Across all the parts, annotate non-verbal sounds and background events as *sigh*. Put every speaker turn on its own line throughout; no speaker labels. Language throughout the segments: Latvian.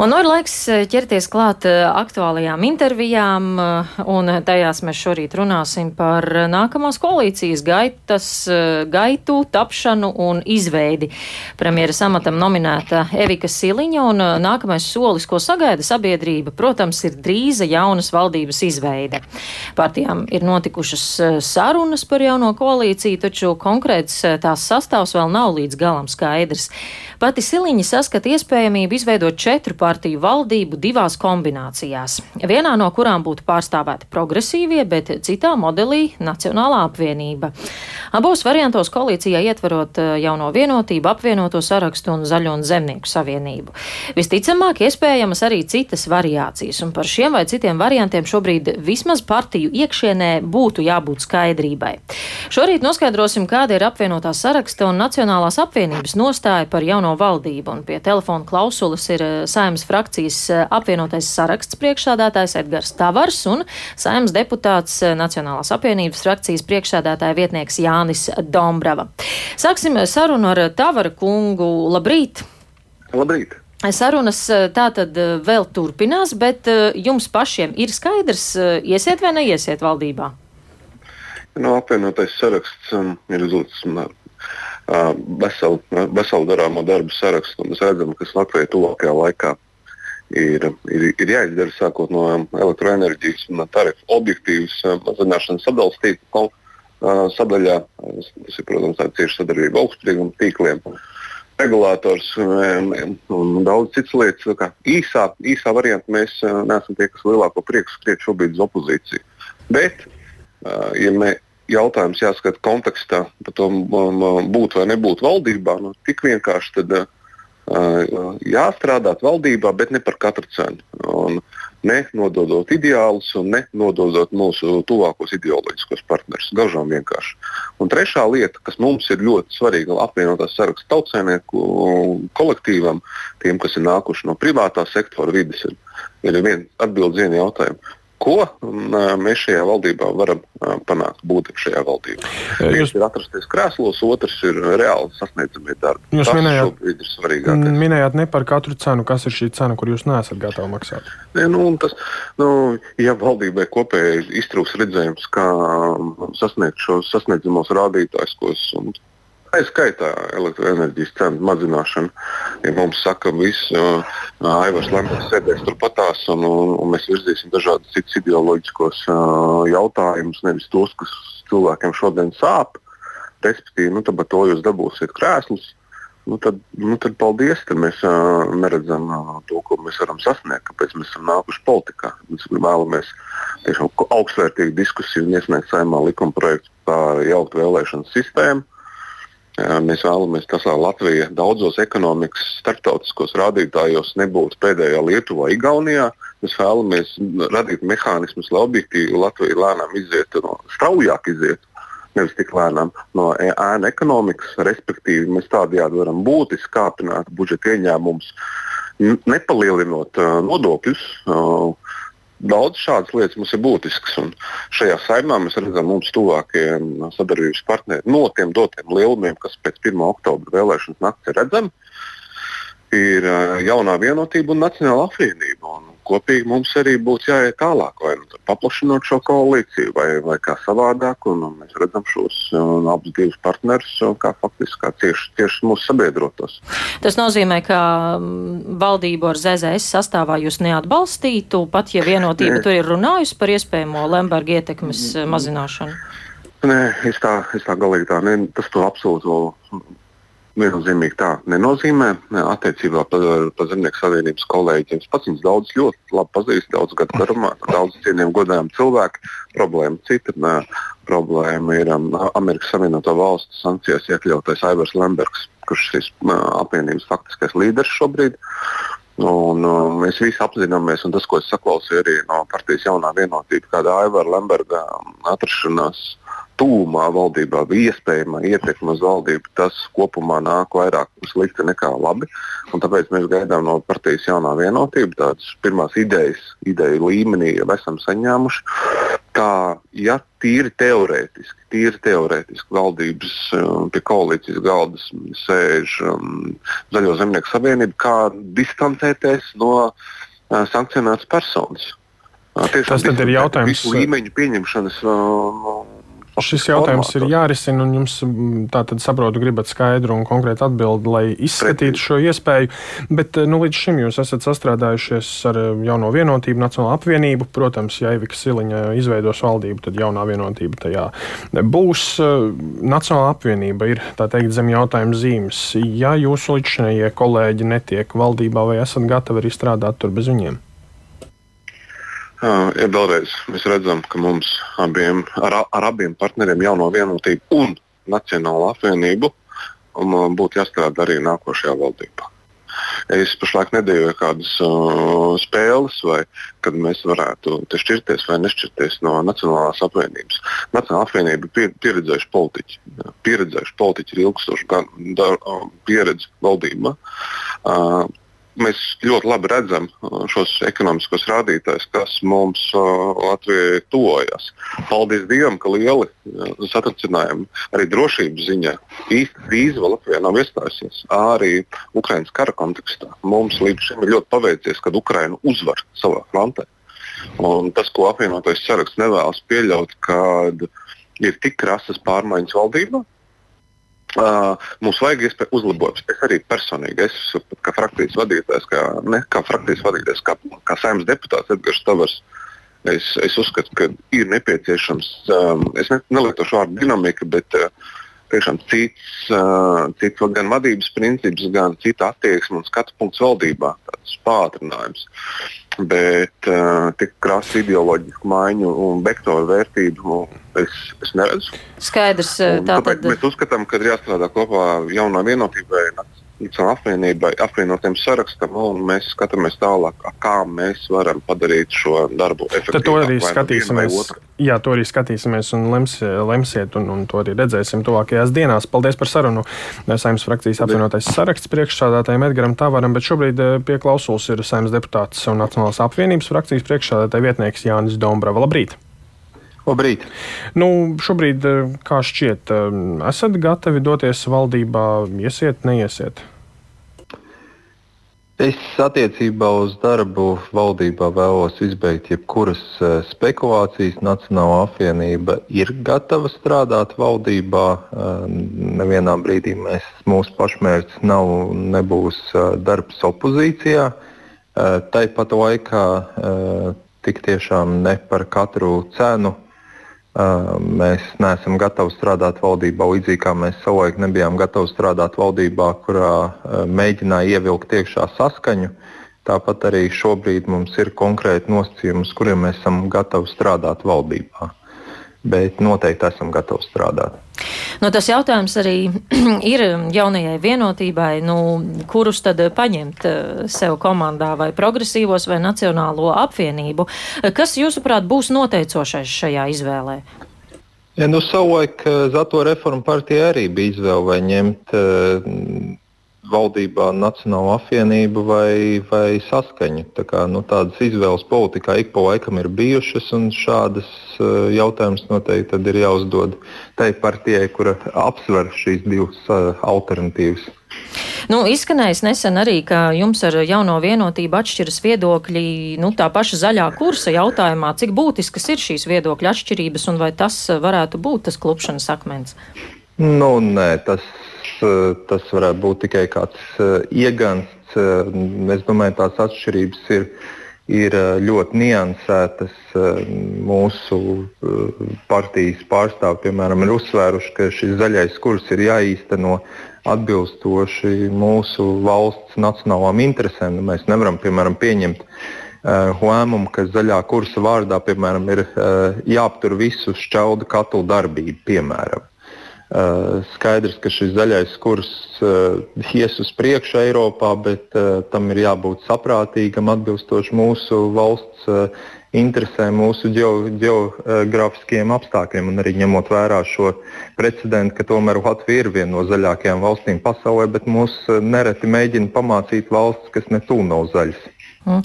Un nu ir laiks eh, ķerties klāt eh, aktuālajām intervijām, eh, un tajās mēs šorīt runāsim par nākamās koalīcijas gaitas, gaitu, tapšanu un izveidi. Premjera samatam nominēta Evika Siliņa, un nākamais solis, ko sagaida sabiedrība, protams, ir drīza jaunas valdības izveide. Partijām ir notikušas sarunas par jauno koalīciju, taču konkrēts tās sastāvs vēl nav līdz galam skaidrs. Pati Siliņa saskata iespējamību izveidot četru partiju partiju valdību divās kombinācijās. Vienā no kurām būtu pārstāvēti progresīvie, bet citā modelī Nacionālā apvienība. Abos variantos koalīcijā ietverot eh, jauno vienotību, apvienoto sarakstu un zaļo un zemnieku savienību. Visticamāk, iespējamas arī citas variācijas, un par šiem vai citiem variantiem šobrīd vismaz partiju iekšienē būtu jābūt skaidrībai. Šorīt noskaidrosim, kāda ir apvienotā saraksta un Nacionālās apvienības nostāja par jauno valdību, un pie telefona klausulas ir eh, saimnes saimnes frakcijas eh, apvienotais saraksts priekšsādātājs Edgars Tavars un saimnes deputāts eh, Nacionālās apvienības frakcijas priekšsādātāja vietnieks Jānis Dombrava. Sāksim sarunu ar Tavara kungu. Labrīt!
Labrīt!
Sarunas eh, tā tad vēl turpinās, bet jums pašiem ir skaidrs, iesiet vai neiesiet valdībā?
No apvienotais saraksts um, ir uzlicis uh, veselu, veselu darāmo darbu sarakstu, un mēs redzam, kas Latvijai tuvākajā laikā ir, ir, ir jāizdara sākot no elektroenerģijas un tarifu objektīvas mazināšanas sadalījuma tīkla sadaļā. Tas ir, protams, tāda cieša sadarbība augstsprieguma tīkliem. Regulators un daudz citas lietas. Īsā, īsā variantā mēs neesam tie, kas lielāko prieku skriet šobrīd uz opozīciju. Bet, ja mē, jautājums jāskata kontekstā par to, būt vai nebūt valdībā, nu, tik vienkārši tad, uh, jāstrādāt valdībā, bet ne par katru cenu. Un ne nododot ideālus un ne nododot mūsu tuvākos ideoloģiskos partnerus. Gaužām vienkārši. Un trešā lieta, kas mums ir ļoti svarīga, apvienotās sarakstu tautsēnieku kolektīvam, tiem, kas ir nākuši no privātā sektora vidas, ir, ir viens atbildes vienu jautājumu ko mēs šajā valdībā varam panākt, būt šajā valdībā. Viens ir atrasties krēslos, otrs ir reāli sasniedzamie darbi.
Jūs Tas minējāt, minējāt ne par katru cenu, kas ir šī cena, kur jūs neesat gatavi maksāt.
Ne, nu, tas, nu, ja valdībai kopēji iztrūks redzējums, kā sasniegt šos sasniedzamos rādītājus, Tā skaitā elektroenerģijas cenu mazināšana. Ja mums saka, ka viss uh, Aivars Lembergs sēdēs turpatās un, un, un mēs virzīsim dažādus citus ideoloģiskos uh, jautājumus, nevis tos, kas cilvēkiem šodien sāp, respektīvi, nu, par to jūs dabūsiet krēslus. Nu, tad, nu, tad paldies, tad mēs uh, neredzam uh, to, ko mēs varam sasniegt, kāpēc mēs esam nākuši politikā. Mēs vēlamies tiešām augstvērtīgu diskusiju un iesniegt saimā likuma projektu par jaukt vēlēšanu sistēmu Mēs vēlamies, tas, lai Latvija daudzos ekonomikas starptautiskos rādītājos nebūtu pēdējā Lietuvā, Igaunijā. Mēs vēlamies radīt mehānismus, lai objektīvi Latvija lēnām izietu, no, straujāk izietu, nevis tik lēnām no ēna ekonomikas. Respektīvi, mēs tādējādi varam būtiski kāpināt budžeta ieņēmumus, nepalielinot uh, nodokļus. Uh, Daudz šādas lietas mums ir būtiskas. Šajā saimā mēs redzam mums tuvākie sadarbības partneri no tiem dotiem lielumiem, kas pēc 1. oktobra vēlēšanas nakts ir redzami. Ir jaunā vienotība un nacionāla apvienība. Un kopīgi mums arī būtu jāiet tālāk, vai nu, paplašinot šo koalīciju, vai, vai kā savādāk. Un, un mēs redzam šos un, abus divus partnerus kā faktiski kā cieši, cieši mūsu sabiedrotos.
Tas nozīmē, ka valdību ar ZZS sastāvā jūs neatbalstītu, pat ja vienotība ne. tur ir runājusi par iespējamo Lemberga ietekmes mazināšanu.
Nē, es tā, es tā galīgi tā, ne, tas to absolūti viennozīmīgi tā nenozīmē. Attiecībā par, Zemnieku savienības kolēģiem pats viņus daudz ļoti labi pazīstu, daudz gadu garumā, daudz cienījumu godājumu cilvēku. Problēma cita. Nē, problēma ir um, Amerikas Savienoto Valstu sankcijās iekļautais Aivars Lembergs, kurš ir šīs apvienības faktiskais līderis šobrīd. Un, um, mēs visi apzināmies, un tas, ko es saklausīju arī no partijas jaunā vienotība, kāda Aivara Lemberga atrašanās tūmā valdībā vai iespējamā ietekme uz valdību, tas kopumā nāk vairāk slikti nekā labi. Un tāpēc mēs gaidām no partijas jaunā vienotība tādas pirmās idejas, ideju līmenī jau esam saņēmuši. Kā ja tīri teorētiski, tīri teorētiski valdības um, pie koalīcijas galda sēž um, Zaļo zemnieku savienība, kā distancēties no uh, sankcionētas personas.
Tiešām tas ir jautājums.
Līmeņa pieņemšanas uh,
Šis jautājums formātu. ir jārisina, un jums tātad saprotu, gribat skaidru un konkrētu atbildi, lai izskatītu šo iespēju. Bet nu, līdz šim jūs esat sastrādājušies ar jauno vienotību, Nacionālo apvienību. Protams, ja Evika Siliņa izveidos valdību, tad jaunā vienotība tajā būs. Nacionāla apvienība ir teikt zem jautājuma zīmes. Ja jūsu līdzšinējie kolēģi netiek valdībā, vai esat gatavi arī strādāt tur bez viņiem?
Ja vēlreiz mēs redzam, ka mums abiem, ar, ar abiem partneriem, jauno vienotību un Nacionālo apvienību, um, būtu jāstrādā arī nākošajā valdībā. Es pašlaik nedēļoju kādas uh, spēles, vai kad mēs varētu šķirties vai nešķirties no Nacionālās apvienības. Nacionālā apvienība ir pieredzējuši politiķi. Pieredzējuši politiķi ir ilgstoši pieredzi valdībā. Uh, mēs ļoti labi redzam uh, šos ekonomiskos rādītājus, kas mums uh, Latvijai tojas. Paldies Dievam, ka lieli uh, satricinājumi arī drošības ziņā. Īsta krīze vēl Latvijā nav iestājusies. Arī Ukraiņas kara kontekstā mums līdz šim ir ļoti paveicies, kad Ukraina uzvar savā frontē. Un tas, ko apvienotais saraksts nevēlas pieļaut, kad ir tik krasas pārmaiņas valdībā, Uh, mums vajag iespēju uzlabot. Es arī personīgi, es kā frakcijas vadītājs, kā, ne kā frakcijas vadītājs, kā, kā saimnes deputāts Edgars Tavars, es, es uzskatu, ka ir nepieciešams, um, es ne, nelietošu vārdu dinamika, bet uh, tiešām cits, uh, cits gan vadības princips, gan cita attieksme un skatu punkts valdībā, tāds pātrinājums. Bet uh, tik krāsa ideoloģisku maiņu un vektoru vērtību es, es neredzu.
Skaidrs. Tātad...
Mēs uzskatām, ka ir jāstrādā kopā jaunā vienotībai, apvienībai, apvienotiem sarakstam, un mēs skatāmies tālāk, kā mēs varam padarīt šo darbu efektīvāku.
Tad to arī skatīsimies. Jā, to arī skatīsimies un lems, lemsiet, un, un to arī redzēsim tuvākajās dienās. Paldies par sarunu. Saimnes frakcijas apvienotais saraksts priekšsādātājiem Edgaram Tavaram, bet šobrīd eh, pie klausulas ir saimnes deputāts un Nacionālās apvienības frakcijas priekšsādātāja vietnieks Jānis Dombrava. Labrīt!
Labrīt.
Nu, šobrīd, eh, kā šķiet, eh, esat gatavi doties valdībā, iesiet, neiesiet?
Es attiecībā uz darbu valdībā vēlos izbeigt jebkuras eh, spekulācijas. Nacionāla apvienība ir gatava strādāt valdībā. Nevienā brīdī mēs, mūsu pašmērķis nav un nebūs darbs opozīcijā. Tāpat laikā tik tiešām ne par katru cenu Mēs neesam gatavi strādāt valdībā līdzīgi kā mēs savulaik nebijām gatavi strādāt valdībā, kurā mēģināja ievilkt iekšā saskaņu. Tāpat arī šobrīd mums ir konkrēti nosacījumi, uz kuriem mēs esam gatavi strādāt valdībā. Bet noteikti esam gatavi strādāt.
Nu, tas jautājums arī *clears throat* ir jaunajai vienotībai, nu, kurus tad paņemt sev komandā, vai progresīvos, vai nacionālo apvienību. Kas, jūsuprāt, būs noteicošais šajā izvēlē?
Ja, nu, savulaik Zato reforma partija arī bija izvēle vai ņemt valdībā Nacionālo apvienību vai, vai saskaņu. Tā kā, nu, tādas izvēles politikā ik pa laikam ir bijušas, un šādas uh, jautājumas noteikti ir jāuzdod tai partijai, kura apsver šīs divas uh, alternatīvas.
Nu, izskanējis nesen arī, ka jums ar jauno vienotību atšķiras viedokļi nu, tā paša zaļā kursa jautājumā. Cik būtiskas ir šīs viedokļa atšķirības un vai tas varētu būt tas klupšanas akmens?
Nu, nē, tas Eh, tas varētu būt tikai kāds eh, iegansts. Eh, es domāju, tās atšķirības ir, ir ļoti niansētas. Mūsu partijas pārstāvji, piemēram, ir uzsvēruši, ka šis zaļais kurs ir jāīsteno atbilstoši mūsu valsts nacionālām interesēm. Nu, mēs nevaram, piemēram, pieņemt lēmumu, ka zaļā kursa vārdā piemēram, ir jāaptur visu šķeldu katlu darbību. Piemēram. Skaidrs, ka šis zaļais kurs ies uz priekšu Eiropā, bet tam ir jābūt saprātīgam, atbilstoši mūsu valsts interesēm, mūsu geogrāfiskiem apstākļiem, un arī ņemot vērā šo precedentu, ka tomēr Latvija ir viena no zaļākajām valstīm pasaulē, bet mūs nereti mēģina pamācīt valsts, kas ne tuvu nav zaļas.
Mm.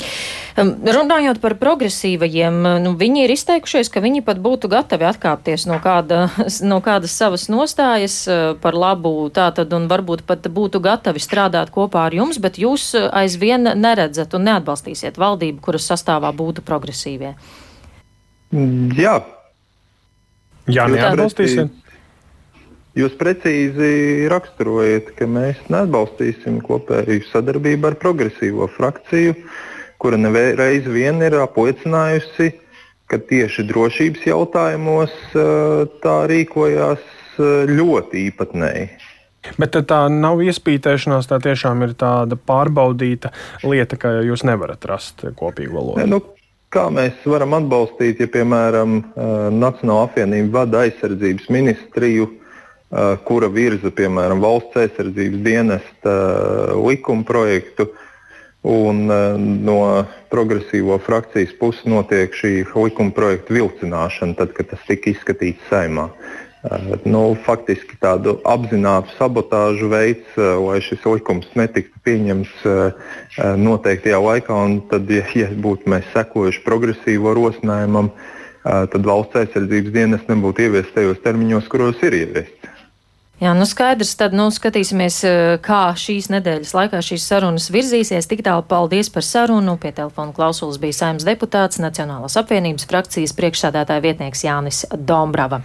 Runājot par progresīvajiem, nu, viņi ir izteikušies, ka viņi pat būtu gatavi atkāpties no, kāda, *laughs* no kādas savas nostājas eh, par labu tātad un varbūt pat būtu gatavi strādāt kopā ar jums, bet jūs eh, aizvien neredzat un neatbalstīsiet valdību, kuras sastāvā būtu progresīvie.
Jā.
Jā, neatbalstīsiet.
Jūs precīzi raksturojat, ka mēs neatbalstīsim kopēju sadarbību ar progresīvo frakciju, kura nereiz vien ir apliecinājusi, ka tieši drošības jautājumos tā rīkojās ļoti īpatnēji.
Bet tā nav iespītēšanās, tā tiešām ir tāda pārbaudīta lieta, ka jūs nevarat rast kopīgu valodu.
Ne, nu, kā mēs varam atbalstīt, ja, piemēram, Nacionāla apvienība vada aizsardzības ministriju, Eh, kura virza, piemēram, valsts aizsardzības dienesta likuma projektu. Un no progresīvo frakcijas puses notiek šī likuma projekta vilcināšana, tad, kad tas tika izskatīts saimā. Nu, faktiski tādu apzinātu sabotāžu veids, lai šis likums netiktu pieņemts noteiktajā laikā. Tad, ja, ja būtu mēs sekojuši progresīvo rosinājumam, tad valsts aizsardzības dienas nebūtu ieviests tajos termiņos, kuros ir ieviests.
Jā, nu skaidrs, tad nu, skatīsimies, eh, kā šīs nedēļas laikā šīs sarunas virzīsies. Tik tālu paldies par sarunu. Pie telefona klausulas bija saimnes deputāts Nacionālās apvienības frakcijas priekšsādātāja vietnieks Jānis Dombrava.